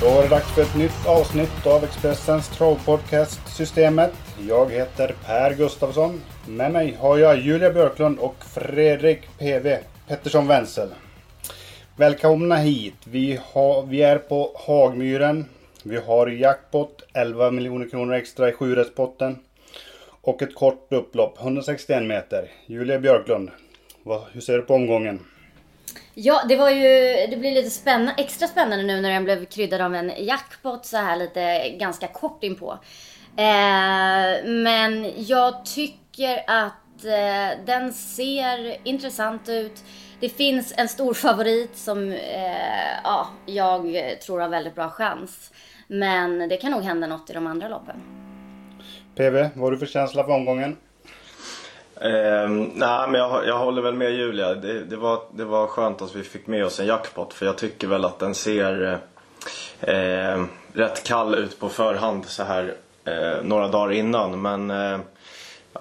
Då var det dags för ett nytt avsnitt av Expressens travpodcast Systemet. Jag heter Per Gustafsson. Med mig har jag Julia Björklund och Fredrik PV Pettersson Wenzel. Välkomna hit. Vi, har, vi är på Hagmyren. Vi har jackpot 11 miljoner kronor extra i sjurättspotten. Och ett kort upplopp, 161 meter. Julia Björklund, vad, hur ser du på omgången? Ja, det var ju, det blir lite spänn, extra spännande nu när den blev kryddad av en jackpot så här lite ganska kort inpå. Eh, men jag tycker att eh, den ser intressant ut. Det finns en stor favorit som eh, ja, jag tror har väldigt bra chans. Men det kan nog hända något i de andra loppen. PV, vad har du för känsla för omgången? Eh, nej, men jag, jag håller väl med Julia. Det, det, var, det var skönt att vi fick med oss en jackpot för jag tycker väl att den ser eh, rätt kall ut på förhand så här eh, några dagar innan. Men eh,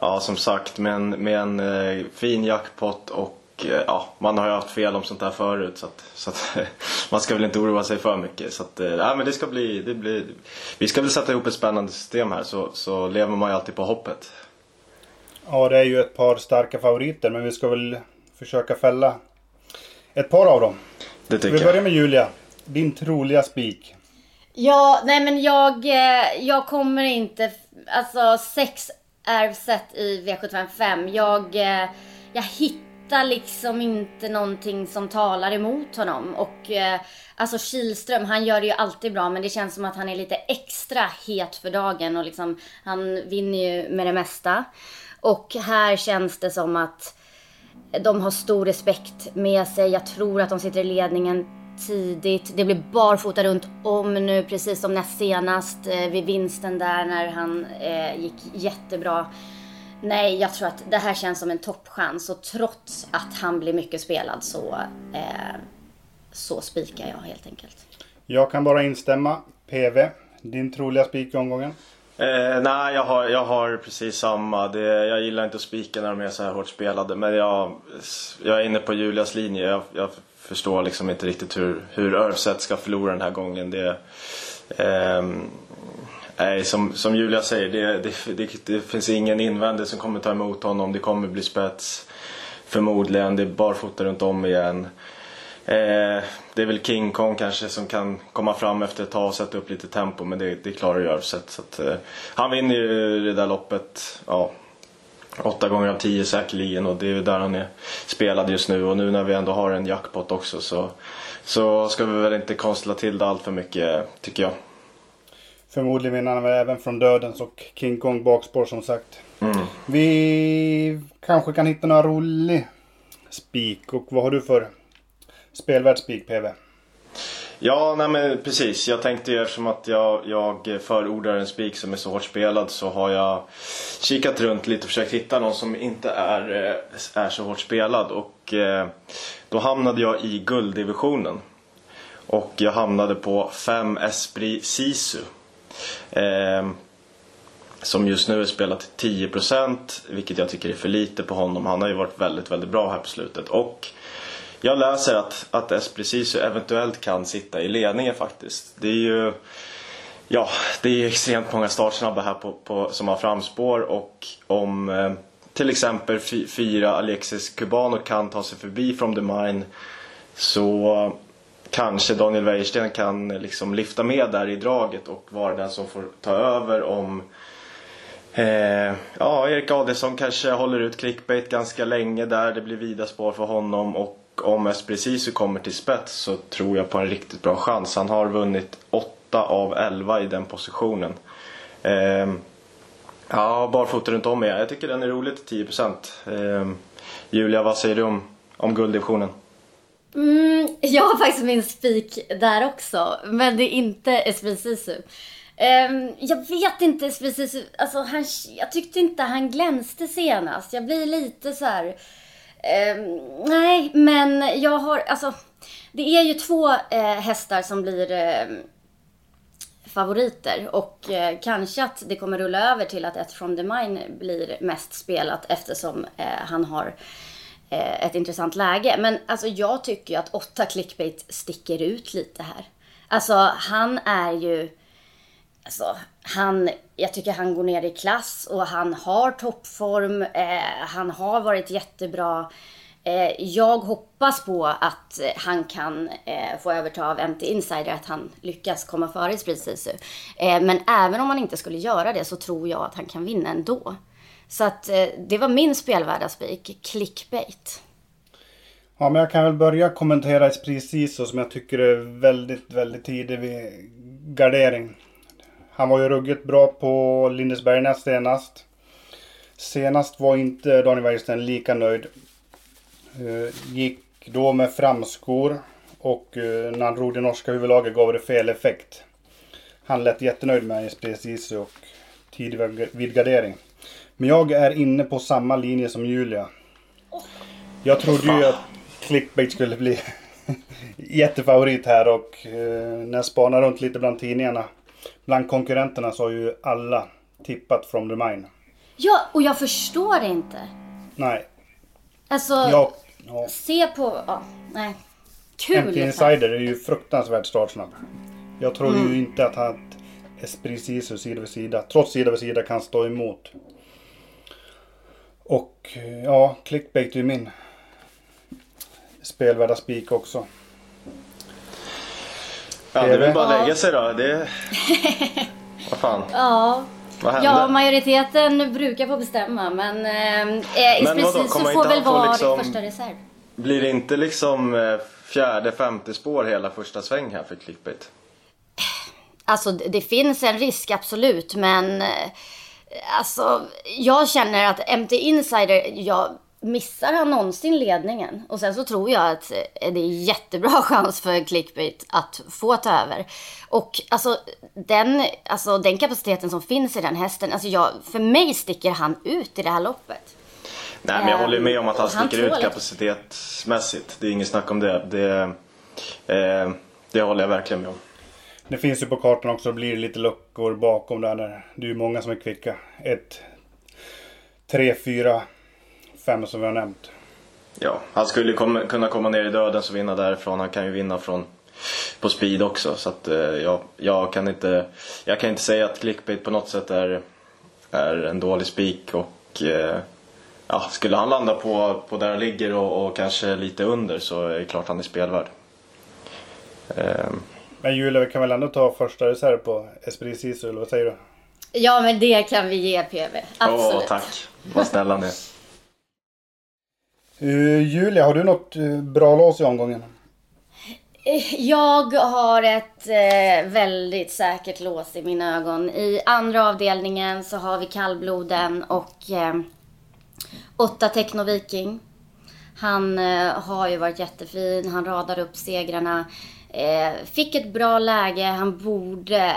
ja, som sagt med en, med en eh, fin jackpot och eh, ja, man har ju haft fel om sånt här förut så, att, så att, man ska väl inte oroa sig för mycket. Så att, eh, nej, men det ska bli, det blir, vi ska väl sätta ihop ett spännande system här så, så lever man ju alltid på hoppet. Ja, det är ju ett par starka favoriter, men vi ska väl försöka fälla ett par av dem. Det tycker vi börjar med Julia. Din troliga spik. Ja, nej men jag, eh, jag kommer inte... Alltså sex är sett i V755. Jag, eh, jag hittar liksom inte någonting som talar emot honom. Och eh, alltså Kihlström, han gör det ju alltid bra men det känns som att han är lite extra het för dagen och liksom han vinner ju med det mesta. Och här känns det som att de har stor respekt med sig. Jag tror att de sitter i ledningen tidigt. Det blir barfota runt om nu, precis som näst senast eh, vid vinsten där när han eh, gick jättebra. Nej, jag tror att det här känns som en toppchans och trots att han blir mycket spelad så, eh, så spikar jag helt enkelt. Jag kan bara instämma. PV, din troliga spik i omgången? Eh, nej, jag har, jag har precis samma. Det, jag gillar inte att spika när de är så här hårt spelade. Men jag, jag är inne på Julias linje. Jag, jag förstår liksom inte riktigt hur, hur Örvset ska förlora den här gången. Det, eh, nej, som, som Julia säger, det, det, det, det finns ingen invändig som kommer ta emot honom. Det kommer bli spets. Förmodligen. Det är barfota runt om igen. Eh, det är väl King Kong kanske som kan komma fram efter ett tag och sätta upp lite tempo men det, det klarar Järvset. Så att, eh, han vinner ju det där loppet ja, åtta gånger av tio säkerligen och det är ju där han är spelad just nu och nu när vi ändå har en jackpot också så, så ska vi väl inte konstla till det allt för mycket tycker jag. Förmodligen vinner han väl även från Dödens och King Kong bakspår som sagt. Mm. Vi kanske kan hitta några rolig spik och vad har du för spelvärd spik PV? Ja, nej men precis. Jag tänkte ju eftersom att jag, jag förordar en spik som är så hårt spelad så har jag kikat runt lite och försökt hitta någon som inte är, eh, är så hårt spelad. Och eh, då hamnade jag i gulddivisionen. Och jag hamnade på 5 Esprit Sisu. Eh, som just nu är spelat till 10% vilket jag tycker är för lite på honom. Han har ju varit väldigt, väldigt bra här på slutet. Och jag läser att, att Espriciso eventuellt kan sitta i ledningen faktiskt. Det är ju ja, det är extremt många startsnabba här på, på, som har framspår och om eh, till exempel fyra Alexis Cubano kan ta sig förbi from the mine så kanske Daniel Wäjersten kan eh, liksom lyfta med där i draget och vara den som får ta över om eh, ja, Erik Adelsson kanske håller ut clickbait ganska länge där. Det blir vida spår för honom och om Espriciso kommer till spets så tror jag på en riktigt bra chans. Han har vunnit 8 av 11 i den positionen. Eh, Ja, barfota runt om är Jag tycker den är rolig till 10%. Eh, Julia, vad säger du om, om gulddivisionen? Mm, jag har faktiskt min spik där också, men det är inte Esprit Sisu. Um, ehm, jag vet inte Esprit Sisu, alltså han, jag tyckte inte han glänste senast. Jag blir lite så här. Eh, nej, men jag har, alltså det är ju två eh, hästar som blir eh, favoriter och eh, kanske att det kommer rulla över till att ett from the mine blir mest spelat eftersom eh, han har eh, ett intressant läge. Men alltså jag tycker ju att åtta clickbait sticker ut lite här. Alltså han är ju, alltså han, jag tycker han går ner i klass och han har toppform, eh, han har varit jättebra. Eh, jag hoppas på att han kan eh, få överta av MT Insider, att han lyckas komma före i Sprit Sisu. Eh, men även om han inte skulle göra det så tror jag att han kan vinna ändå. Så att eh, det var min spelvärda spik, clickbait. Ja, men jag kan väl börja kommentera Esprit Sisu som jag tycker är väldigt, väldigt tidig vid gardering. Han var ju ruggigt bra på Lindesbergnäs senast. Senast var inte Daniel Wäjersten lika nöjd. Eh, gick då med framskor och eh, när han drog det norska huvudlaget gav det fel effekt. Han lät jättenöjd med Esprit och tidig vidgardering. Men jag är inne på samma linje som Julia. Jag trodde ju att clickbait skulle bli jättefavorit här och eh, när jag spanade runt lite bland tidningarna. Bland konkurrenterna så har ju alla tippat from the mine. Ja, och jag förstår inte. Nej. Alltså, ja, ja. se på... Ja, nej. Kul! MP Insider är ju fruktansvärt startsnabb. Jag tror mm. ju inte att han Esprit Sisu sida vid sida, trots sida vid sida, kan stå emot. Och ja, clickbait är ju min spelvärda spik också. Ja, det är väl bara att lägga sig då. Det... Vad fan. Ja. Vad hände? Ja, majoriteten brukar få bestämma men eh, men precis så får väl vara liksom, första reserv. Blir det inte liksom eh, fjärde, femte spår hela första sväng här för clickbait? Alltså det finns en risk absolut men eh, alltså jag känner att MT Insider, jag missar han någonsin ledningen? Och sen så tror jag att eh, det är jättebra chans för clickbait att få ta över. Och alltså den, alltså den kapaciteten som finns i den hästen, alltså jag, för mig sticker han ut i det här loppet. Nej men jag håller med om att han sticker han ut kapacitetsmässigt. Det är inget snack om det. Det, eh, det håller jag verkligen med om. Det finns ju på kartan också, det blir lite luckor bakom där. Det är ju många som är kvicka. Ett, tre, fyra fem som vi har nämnt. Ja, han skulle komma, kunna komma ner i döden och vinna därifrån. Han kan ju vinna från på speed också. Så att, eh, jag, jag, kan inte, jag kan inte säga att clickbait på något sätt är, är en dålig spik. Och, eh, ja, skulle han landa på, på där han ligger och, och kanske lite under så är det klart han är spelvärd. Eh. Men Julia, vi kan väl ändå ta första reserv på Esprit Sisu, eller vad säger du? Ja, men det kan vi ge PV. Absolut. Åh, tack. Vad snälla ni Uh, Julia, har du något uh, bra lås i omgången? Eh, jag har ett eh, väldigt säkert lås i mina ögon. I andra avdelningen så har vi kallbloden och eh, åtta Technoviking. Han eh, har ju varit jättefin, han radar upp segrarna. Eh, fick ett bra läge, han borde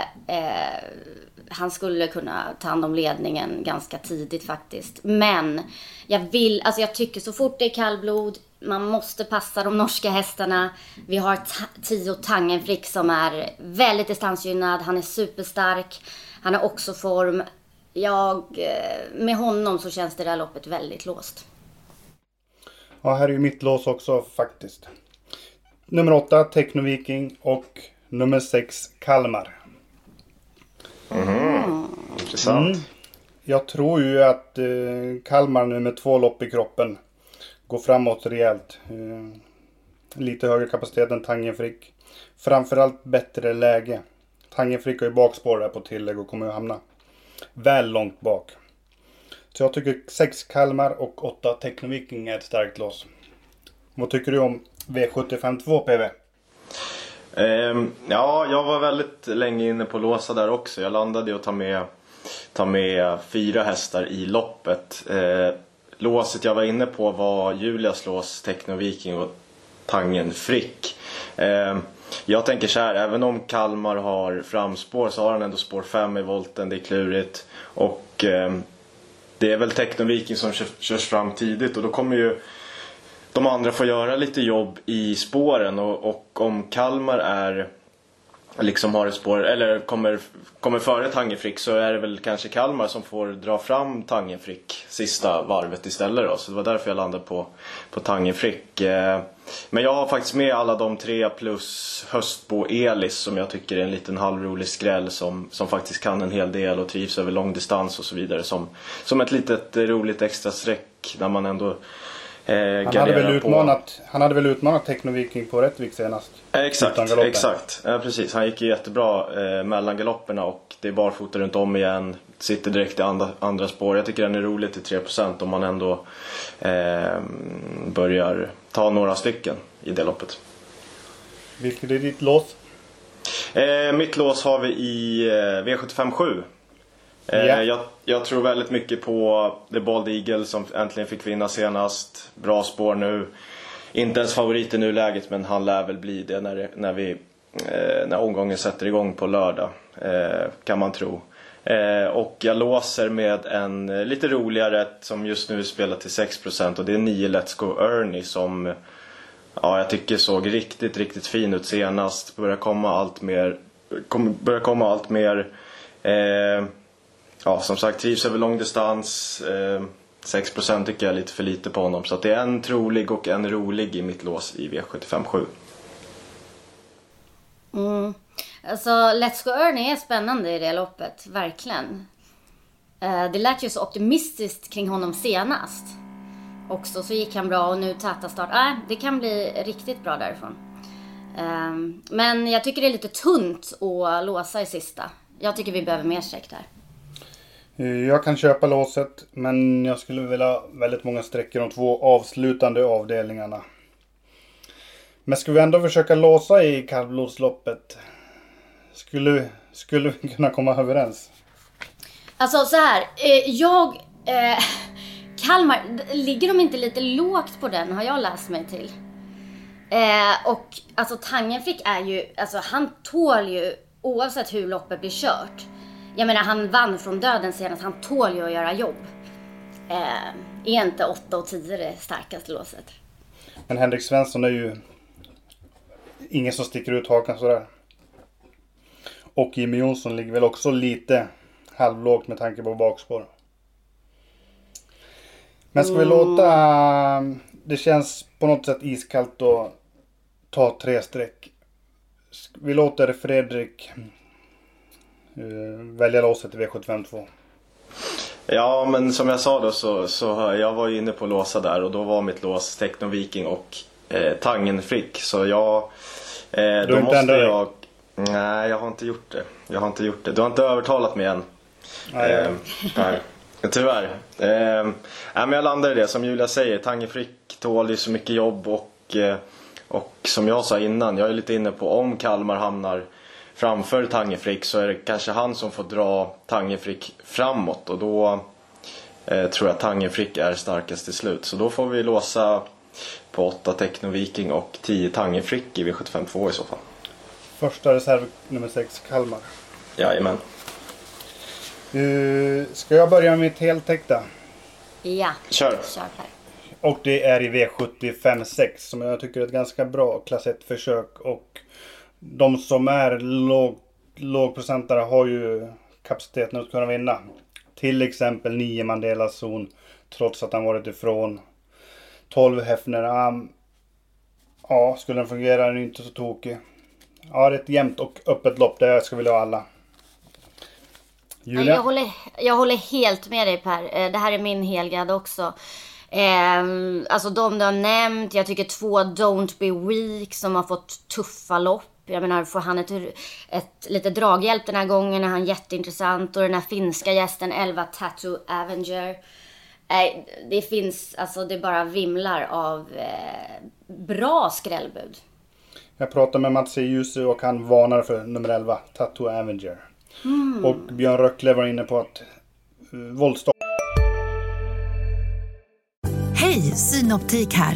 han skulle kunna ta hand om ledningen ganska tidigt faktiskt. Men jag vill, alltså jag tycker så fort det är kallblod, man måste passa de norska hästarna. Vi har Tio Tangenfrick som är väldigt distansgynnad. Han är superstark. Han har också form. Jag, eh, med honom så känns det där loppet väldigt låst. Ja, här är ju mitt lås också faktiskt. Nummer 8, Technoviking och nummer 6, Kalmar. Mm. Intressant. Mm. Jag tror ju att eh, Kalmar nu med två lopp i kroppen går framåt rejält. Eh, lite högre kapacitet än Tangenfrick. Framförallt bättre läge. Tangenfrick har ju bakspår där på tillägg och kommer ju hamna väl långt bak. Så jag tycker 6 Kalmar och 8 Technoviking är ett starkt lås. Vad tycker du om V75 2 PV? Um, ja, jag var väldigt länge inne på låsa där också. Jag landade i att ta med ta med fyra hästar i loppet. Eh, låset jag var inne på var Julias lås, Technoviking och Tangen Frick. Eh, jag tänker så här, även om Kalmar har framspår så har han ändå spår 5 i volten, det är klurigt. Och eh, det är väl Technoviking som körs fram tidigt och då kommer ju de andra får göra lite jobb i spåren och, och om Kalmar är liksom har ett spår, eller kommer, kommer före Tangefrick så är det väl kanske Kalmar som får dra fram Tangefrick sista varvet istället då. Så det var därför jag landade på, på Tangefrick. Eh, men jag har faktiskt med alla de tre plus Höstbo Elis som jag tycker är en liten halvrolig skräll som, som faktiskt kan en hel del och trivs över långdistans och så vidare. Som, som ett litet roligt extra streck när man ändå Eh, han, hade väl utmanat, han hade väl utmanat Technoviking på Rättvik senast? Exakt, exakt. Ja, precis. Han gick ju jättebra eh, mellan galopperna och det är barfota runt om igen. Sitter direkt i andra, andra spår. Jag tycker den är rolig till 3% om man ändå eh, börjar ta några stycken i det loppet. Vilket är ditt lås? Eh, mitt lås har vi i eh, V75 7. Yeah. Jag, jag, tror väldigt mycket på The Bald Eagle som äntligen fick vinna senast. Bra spår nu. Inte ens favorit i nuläget men han lär väl bli det när, när, vi, eh, när omgången sätter igång på lördag. Eh, kan man tro. Eh, och jag låser med en lite roligare som just nu spelar till 6% och det är 9 Let's Go Ernie som ja, jag tycker såg riktigt, riktigt fin ut senast. Börjar komma allt mer, kom, börjar komma allt mer eh, ja, som sagt trivs över långdistans. Eh, 6% tycker jag är lite för lite på honom. Så det är en trolig och en rolig i mitt lås i V75 7. Mm. Alltså, Let's Go Ernie är spännande i det loppet, verkligen. Eh, det lät ju så optimistiskt kring honom senast. Också så gick han bra och nu täta start. Äh, det kan bli riktigt bra därifrån. Eh, men jag tycker det är lite tunt att låsa i sista. Jag tycker vi behöver mer streck där. Eh, jag kan köpa låset, men jag skulle vilja ha väldigt många sträckor de två avslutande avdelningarna. Men ska vi ändå försöka låsa i kallblodsloppet? Skulle, skulle vi kunna komma överens? Alltså så här, eh, jag... Eh, Kalmar, ligger de inte lite lågt på den har jag läst mig till. Eh, och alltså Tangenfick är ju, alltså han tål ju oavsett hur loppet blir kört jag menar han vann från döden senast, han tål ju att göra jobb. Eh, är inte 8 och 10 det starkaste låset? Men Henrik Svensson är ju ingen som sticker ut hakan sådär. Och Jimmy Jonsson ligger väl också lite halvlågt med tanke på bakspår. Men ska vi mm. låta... Det känns på något sätt iskallt att ta tre streck. Vi låter Fredrik Eh, välja låset i V75 2. Ja, men som jag sa då så, så jag var ju inne på låsa där och då var mitt lås Techno Viking och eh, Tangen Frick. Så jag... Eh, du då måste jag... Nej, jag har inte gjort det. Jag har inte gjort det. Du har inte övertalat mig än. Nej, eh, nej. Tyvärr. Eh, men jag landar i det. Som Julia säger, Tangen Frick tål ju så mycket jobb och, eh, och som jag sa innan, jag är lite inne på om Kalmar hamnar framför Tangefrick så är det kanske han som får dra Tangefrick framåt och då eh, tror jag Tangefrick är starkast till slut. Så då får vi låsa på 8 Technoviking och 10 Tangefrick i V752 i så fall. Första reserv nummer 6 Kalmar. Jajamän. Uh, ska jag börja med mitt heltäckta? Ja, kör. kör här. Och det är i V75 6 som jag tycker är ett ganska bra klass 1 försök och de som är låg, lågprocentare har ju kapaciteten att kunna vinna. Till exempel 9 Mandelas zon trots att han varit ifrån. 12 Hefner. Um, ja, skulle den fungera är den inte så tokig. Ja, det är ett jämnt och öppet lopp. Det ska vi ha alla. Julia? Jag håller, jag håller helt med dig Per. Eh, det här är min helgad också. Eh, alltså de du har nämnt. Jag tycker två Don't Be Weak som har fått tuffa lopp. Jag menar, får han ett, ett lite draghjälp den här gången är han jätteintressant. Och den här finska gästen, 11 Tattoo Avenger. Eh, det finns, alltså det bara vimlar av eh, bra skrällbud. Jag pratade med Mats Jussi och han varnar för nummer 11, Tattoo Avenger. Och Björn Röckle var inne på att uh, våldstart Hej, Synoptik här.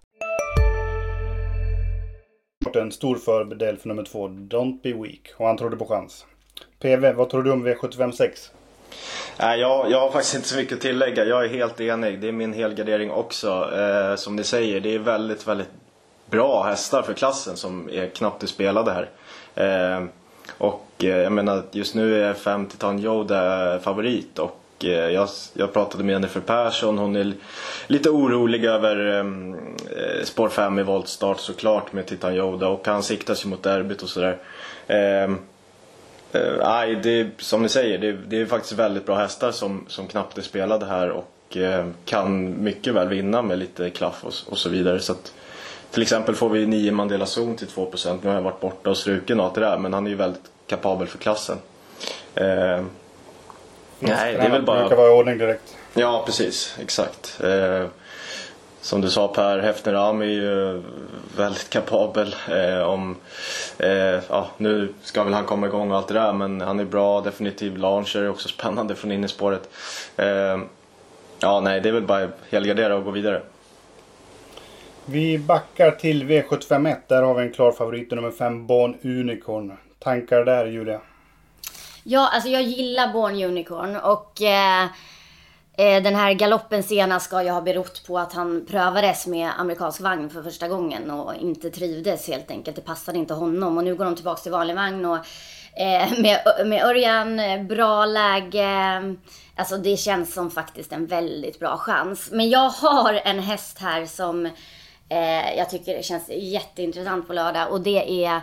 en stor fördel för nummer två, Don't Be Weak. Och han trodde på chans. PV, vad tror du om V75 6? Nej, jag, jag har faktiskt inte så mycket att tillägga. Jag är helt enig. Det är min helgardering också. Eh, som ni säger, det är väldigt, väldigt bra hästar för klassen som är knappt spelade här. Eh, och eh, jag menar, just nu är 5 Titan Yoda favorit. Och Eh, jag, jag pratade med Jennifer Persson. Hon är lite orolig över ehm, eh, spår 5 i voltstart såklart med Titan Yoda. Och han siktas ju mot derbyt och sådär. Ehm, eh, Eh, Nej, det är, som ni säger, det är, det är faktiskt väldigt bra hästar som, som knappt är spelade här och eh, kan mycket väl vinna med lite klaff och, och så vidare. Så att, till exempel får vi 9 Mandela Zon till 2%. Nu har jag varit borta och struken och allt det där, men han är ju väldigt kapabel för klassen. Eh, nej, det är väl bara... brukar vara i ordning direkt. Ja, precis. Exakt. Eh, som du sa Per, Hefner Ram är ju väldigt kapabel. Eh, om, eh, ja, nu ska väl han komma igång och allt det där men han är bra, definitiv launcher, är också spännande från innerspåret. Eh, ja, nej, det är väl bara helgardera och gå vidare. Vi backar till V751. Där har vi en klar favorit, nummer 5, Born Unicorn. Tankar där, Julia? Ja, alltså jag gillar Born Unicorn och eh, eh den här galoppen senast ska ju ha berott på att han prövades med amerikansk vagn för första gången och inte trivdes helt enkelt. Det passade inte honom och nu går de tillbaka till vanlig vagn och eh, med, med Örjan, eh, bra läge. Alltså det känns som faktiskt en väldigt bra chans. Men jag har en häst här som eh, jag tycker känns jätteintressant på lördag och det är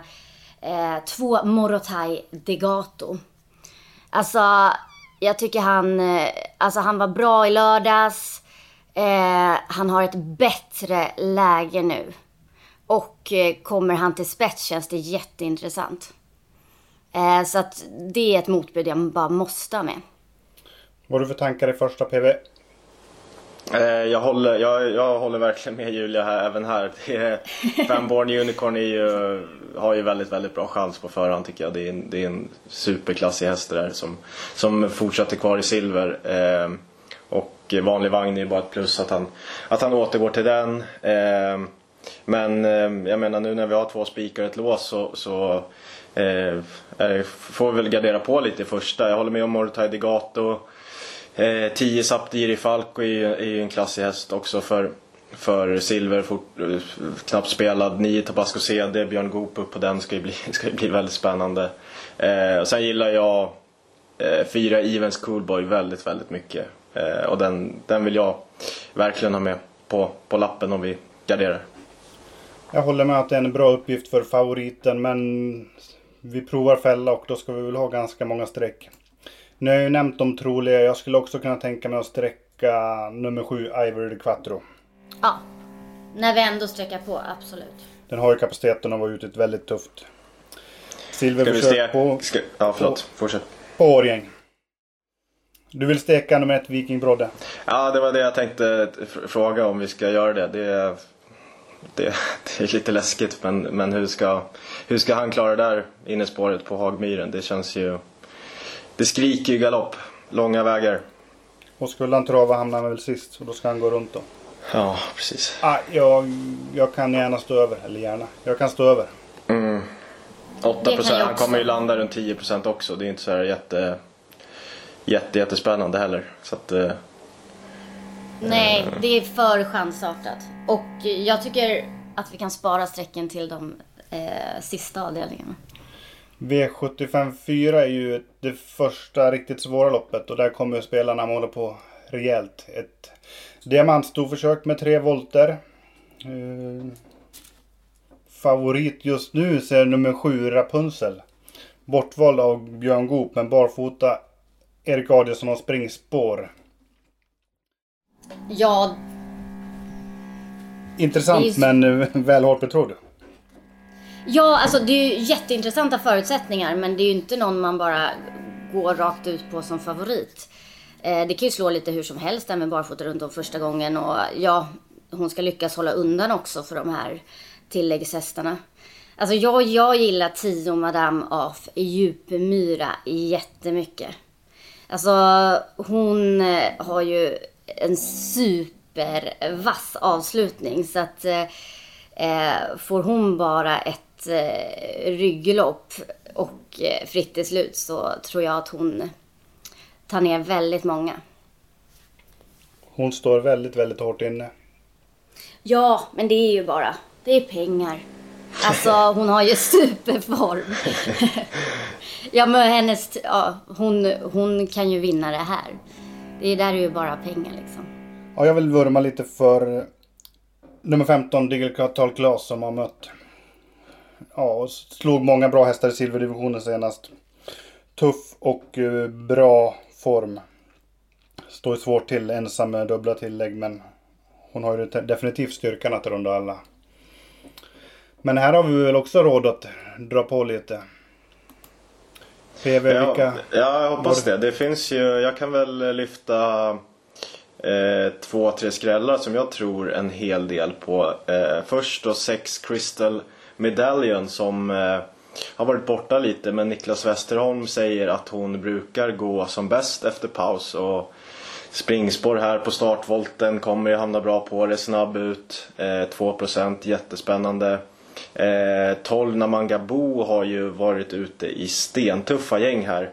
eh, två Morotai Degato. Alltså, jag tycker han, eh, alltså han var bra i lördags. Eh, han har ett bättre läge nu. Och eh, kommer han till spets känns det jätteintressant. Eh, så att det är ett motbud jag bara måste ha med. Vad har du för tankar i första PV? Eh, jag, håller, jag, jag håller verkligen med Julia här, även här. Fanborn Unicorn är ju, har ju väldigt, väldigt bra chans på förhand tycker jag. Det är en, det är en superklassig häst det där som, som fortsätter kvar i silver. Eh, och vanlig vagn är ju bara ett plus att han, att han återgår till den. Eh, men eh, jag menar nu när vi har två spikar och ett lås så, så eh, eh, får vi väl gardera på lite i första. Jag håller med om Morotai Degato. Eh, 10 Saptiri Falco är ju är ju en klassig häst också för, för silver. Fort, eh, knappt spelad. 9 Tabasco CD, Björn Goop upp på den ska ju bli, ska ju bli väldigt spännande. Eh, och sen gillar jag eh, 4 Evens Coolboy väldigt, väldigt mycket. Eh, och den, den vill jag verkligen ha med på, på lappen om vi garderar. Jag håller med att det är en bra uppgift för favoriten men vi provar fälla och då ska vi väl ha ganska många streck. Nu har jag ju nämnt de troliga. Jag skulle också kunna tänka mig att sträcka nummer 7 Ivory Quattro. Ja, när vi ändå sträcker på, absolut. Den har ju kapaciteten att vara ute ett väldigt tufft silverförsök på, ska, ja, förlåt. Fortsätt. på Årgäng. Du vill steka nummer 1 Viking Brodde. Ja, det var det jag tänkte fr- fråga om vi ska göra det. Det, det, det är lite läskigt men, men hur, ska, hur ska han klara det där innespåret på Hagmyren? Det känns ju... Det skriker ju galopp. Långa vägar. Och skulle han trava hamnar han väl sist. Så då ska han gå runt då. Ja, precis. Ah, jag, jag kan gärna stå över. Eller gärna. Jag kan stå över. 8 Det kan procent. jag Han kommer ju landa runt 10 procent också. Det är inte så här jätte, jätte, jättespännande heller. Så att, eh, Nej, det är för chansartat. Och jag tycker att vi kan spara strecken till de eh, sista avdelningarna. V75 4 är ju det första riktigt svåra loppet och där kommer spelarna måla på rejält. Ett diamantstorförsök med tre volter. Eh, favorit just nu så är nummer 7 Rapunzel. Bortvald av Björn Goop men barfota Erik Adielsson och springspår. Ja, Intressant är men eh, väl hårt betrodd. Ja, alltså det är ju jätteintressanta förutsättningar men det är ju inte någon man bara går rakt ut på som favorit. Eh, det kan ju slå lite hur som helst där med barfota runt om första gången och ja, hon ska lyckas hålla undan också för de här tilläggshästarna. Alltså jag, jag gillar 10 Madame af Djupmyra jättemycket. Alltså hon eh, har ju en supervass avslutning så att eh, eh får hon bara ett eh, rygglopp och eh, fritt i slut så tror jag att hon tar ner väldigt många. Hon står väldigt, väldigt hårt inne. Ja, men det är ju bara, det är pengar. Alltså hon har ju superform. ja men hennes, ja, hon, hon kan ju vinna det här. Det är där är ju bara pengar liksom. Ja, jag vill vurma lite för nummer 15, Digital Class som har mött. Ja, och slog många bra hästar i silverdivisionen senast. Tuff och eh, bra form. Står svårt till ensam med dubbla tillägg men hon har ju definitivt styrkan att runda alla. Men här har vi väl också råd att dra på lite. PV, Ja, vilka? ja, jag hoppas det. Det finns ju, jag kan väl lyfta eh, två, tre skrällar som jag tror en hel del på. Eh, först då sex Crystal Medallion som eh, har varit borta lite men Niklas Westerholm säger att hon brukar gå som bäst efter paus. Och springspår här på startvolten kommer ju hamna bra på det, snabb ut. Eh, 2% jättespännande. Eh, 12 Namangabo har ju varit ute i stentuffa gäng här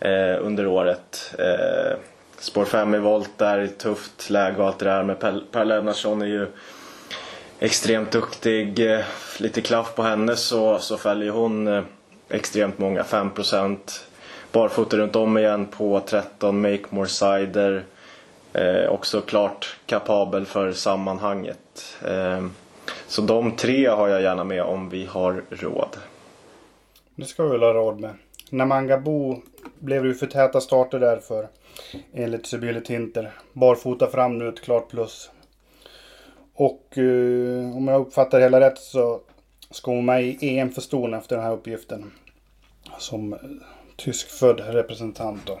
eh, under året. Eh, spår 5 i volt där, tufft läge och allt det där. Men Per, per Lennartsson är ju extremt duktig. Eh, lite klaff på henne så, så fäller hon eh, extremt många, 5%. Barfota runt om igen på 13, Make More Cider. Eh, också klart kapabel för sammanhanget. Eh, så de tre har jag gärna med om vi har råd. Det ska vi väl ha råd med. Namangabo blev det ju för täta starter därför. Enligt Sibylle Tinter. Barfota fram nu ett klart plus. Och eh, om jag uppfattar hela rätt så ska hon med i EM för ston efter den här uppgiften. Som eh, tyskfödd representant då.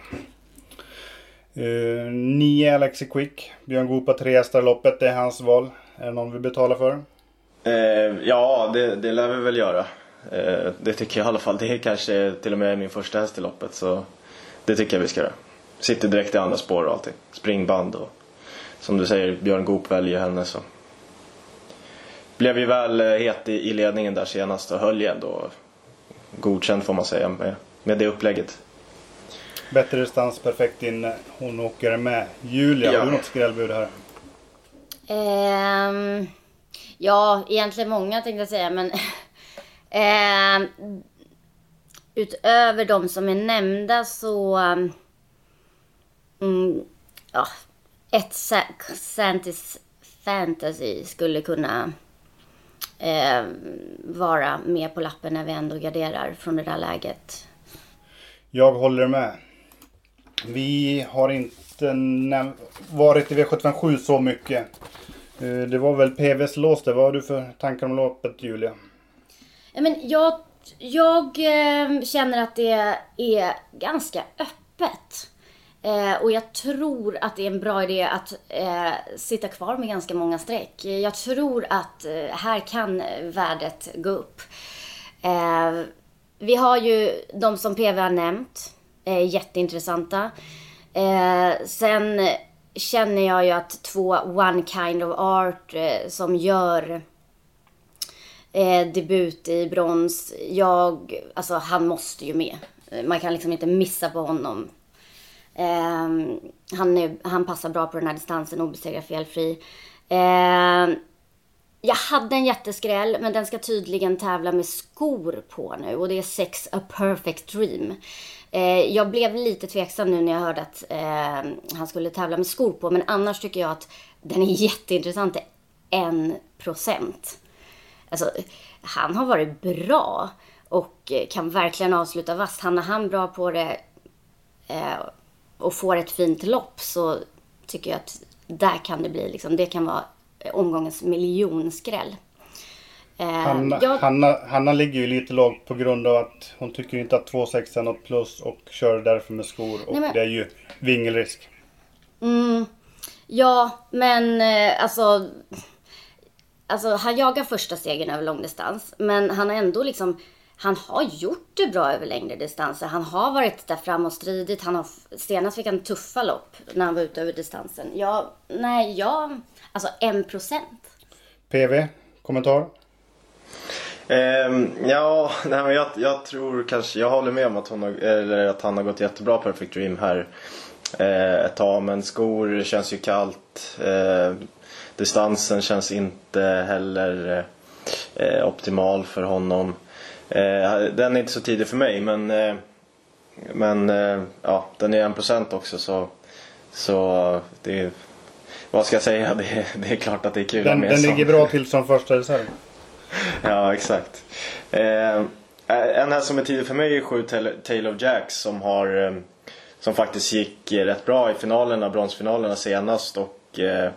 Eh, nio Alexi Quick. Björn Goop har tre hästar i loppet. Det är hans val. Är det någon vi betalar för? Eh, ja, det, det lär vi väl göra. Eh, det tycker jag i alla fall. Det är kanske till och med min första häst i loppet. Så det tycker jag vi ska göra. Sitter direkt i andra spår och allting. Springband och som du säger, Björn Goop väljer henne så. Blev ju väl eh, het i, i ledningen där senast och höll ju ändå godkänd får man säga med, med det upplägget. Bättre distans, perfekt inne. Hon åker med. Julia, Ja. har du något skrällbud här? Ehm, ja, egentligen många tänkte jag säga, men ehm, utöver de som är nämnda så mm, ja, ett Sa- Santis Fantasy skulle kunna ehm, vara med på lappen när vi ändå garderar från det där läget. Jag håller med. Vi har inte varit i V757 så mycket. Eh, Det var väl PVs lås det. Vad har du för tankar om loppet Julia? Ja, men jag jag eh, känner att det är ganska öppet. Eh, och jag tror att det är en bra idé att eh, sitta kvar med ganska många streck. Jag tror att eh, här kan värdet gå upp. Eh, vi har ju de som PV har nämnt. Eh, jätteintressanta. Eh, sen känner jag ju att två One Kind of Art eh, som gör eh, debut i brons. Jag, alltså han måste ju med. Man kan liksom inte missa på honom. Eh, han, är, han passar bra på den här distansen, obesegrad felfri. Eh, jag hade en jätteskräll, men den ska tydligen tävla med skor på nu. Och det är Sex A Perfect Dream. Eh, jag blev lite tveksam nu när jag hörde att eh, han skulle tävla med skor på. Men annars tycker jag att den är jätteintressant. En procent. Alltså, han har varit bra och kan verkligen avsluta vasst. Han är han bra på det. Eh, och får ett fint lopp så tycker jag att där kan det bli liksom, det kan vara omgångens miljonskräll. Eh, Hanna, jag- Hanna, Hanna ligger ju lite lågt på grund av att hon tycker inte att 2,6 är något plus och kör därför med skor. Och Nej, men- det är ju vingelrisk. Mm, ja, men eh, alltså... Alltså han jagar första stegen över långdistans. Men han har ändå liksom... Han har gjort det bra över längre distanser. Han har varit där fram och stridit. Han har, senast fick han tuffa lopp när han var ute över distansen. Ja, nej, jag... Alltså en procent. PV, kommentar? Ehm, ja, nej, men jag, jag tror kanske, jag håller med om att, hon har, eller att han har gått jättebra Perfect Dream här eh, ett tag. Men skor känns ju kallt. Eh, distansen känns inte heller eh, optimal för honom. Eh, den är inte så tidig för mig men, eh, men eh, ja, den är 1% också så, så det är, vad ska jag säga, det är, det är klart att det är kul Den, med den ligger bra till som första reserv. Ja, exakt. Eh, en här som är tidig för mig är 7 Tale of Jacks som har som faktiskt gick rätt bra i finalerna, bronsfinalerna senast och eh,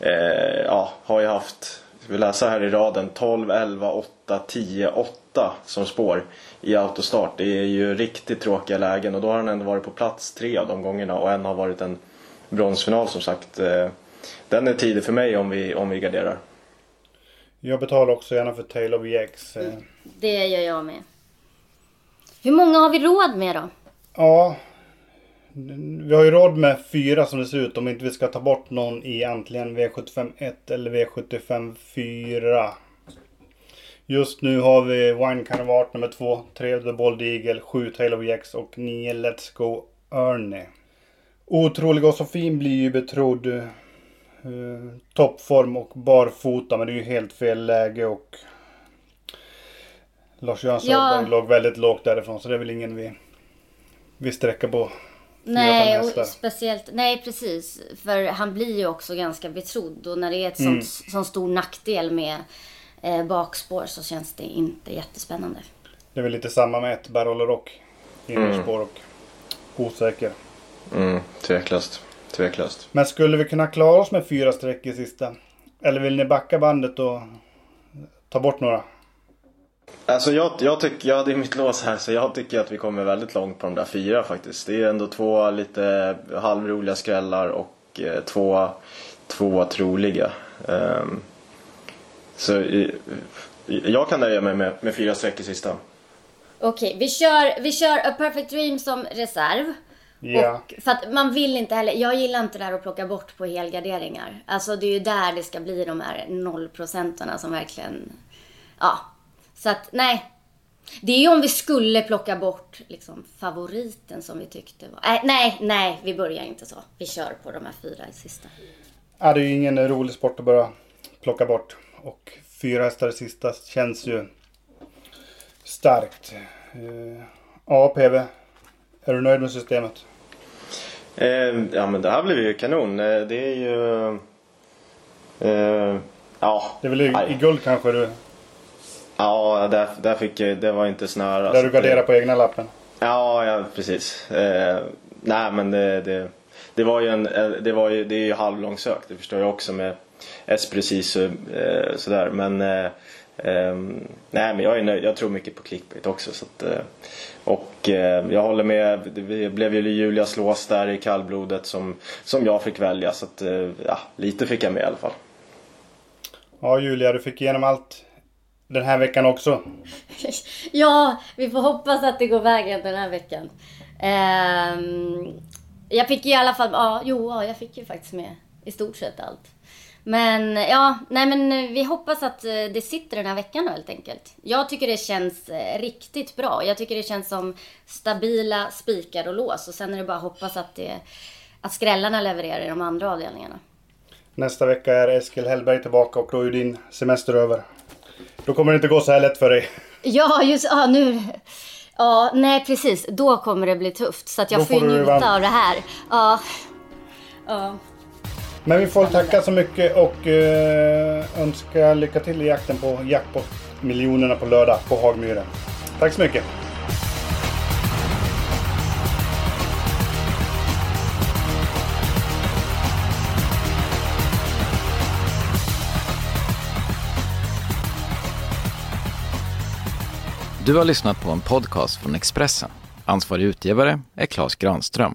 eh, ja, har ju haft, vi läsa här i raden, 12, 11, 8, 10, 8 som spår i autostart. Det är ju riktigt tråkiga lägen och då har han ändå varit på plats tre av de gångerna och en har varit en bronsfinal som sagt. Eh, den är tidig för mig om vi, om vi garderar. Jag betalar också gärna för Tale of eh. Det gör jag med. Hur många har vi råd med då? Ja. Vi har ju råd med fyra som det ser ut om inte vi ska ta bort någon i antingen V75 1 eller V75 4. Just nu har vi Wine Carnivart nummer 2, 3 The Bold Eagle, 7 Tale of Jacks och 9 Let's Go Ernie. Otroliga Sofin blir ju betrodd eh, toppform och barfota men det är ju helt fel läge och Lars-Göran Ja. Låg väldigt lågt därifrån så det är väl ingen vi, vi sträcker på. Nej, och speciellt, nej precis. För han blir ju också ganska betrodd och när det är ett Mm. sånt, sån stor nackdel med eh, bakspår så känns det inte jättespännande. Det är väl lite samma med ett Barolo Rock. Innerspår och osäker. Mm, tveklöst. Tveklöst. Men skulle vi kunna klara oss med fyra streck i sista? Eller vill ni backa bandet och ta bort några? Alltså jag, jag tycker, jag hade mitt lås här så jag tycker att vi kommer väldigt långt på de där fyra faktiskt. Det är ändå två lite halvroliga skrällar och eh, två, två troliga. Ehm, så jag kan nöja mig med, med fyra streck i sista. Okej, vi kör, vi kör A Perfect Dream som reserv. Ja. Och för att man vill inte heller, jag gillar inte det här att plocka bort på helgarderingar. Alltså det är ju där det ska bli de här nollprocentarna som verkligen, ja. Så att nej. Det är ju om vi skulle plocka bort liksom favoriten som vi tyckte var, nej, nej, nej, vi börjar inte så. Vi kör på de här fyra i sista. Ja, det är ju ingen rolig sport att börja plocka bort. Och fyra hästar i sista känns ju starkt. Eh, Ja, PV. Är du nöjd med systemet? Ehm, ja men det här blev ju kanon. Eh, Det är ju... eh, ja. Det är väl i, i guld kanske du... Ja, där, där fick jag, det var inte snöra. Där du garderar på egna lappen. Ja, ja precis. Eh, nej men det, det, det var ju en, eh, det var ju, det är ju halvlångsökt. Det förstår jag också med S precis eh, sådär. Men eh, ehm, nej men jag är nöjd. Jag tror mycket på clickbait också. Så att, eh, och eh, jag håller med. Det blev ju Julias lås där i kallblodet som, som jag fick välja. Så att, eh, ja, lite fick jag med i alla fall. Ja, Julia, du fick igenom allt den här veckan också. Ja, vi får hoppas att det går vägen den här veckan. Ehm, jag fick i alla fall, ja, jo, ja, jag fick ju faktiskt med i stort sett allt. Men ja, nej men eh, vi hoppas att eh, det sitter den här veckan då helt enkelt. Jag tycker det känns eh, riktigt bra. Jag tycker det känns som stabila spikar och lås. Och sen är det bara att hoppas att, det, att skrällarna levererar i de andra avdelningarna. Nästa vecka är Eskil Hellberg tillbaka och då är din semester över. Då kommer det inte gå så här lätt för dig. Ja, just ja, nu. Ja, nej precis. Då kommer det bli tufft. Så att jag Då får får njuta av det här. Ja. Ja. Men vi får tacka så mycket och eh, önska lycka till i jakten på jackpot-miljonerna på lördag på Hagmyren. Tack så mycket! Du har lyssnat på en podcast från Expressen. Ansvarig utgivare är Klas Granström.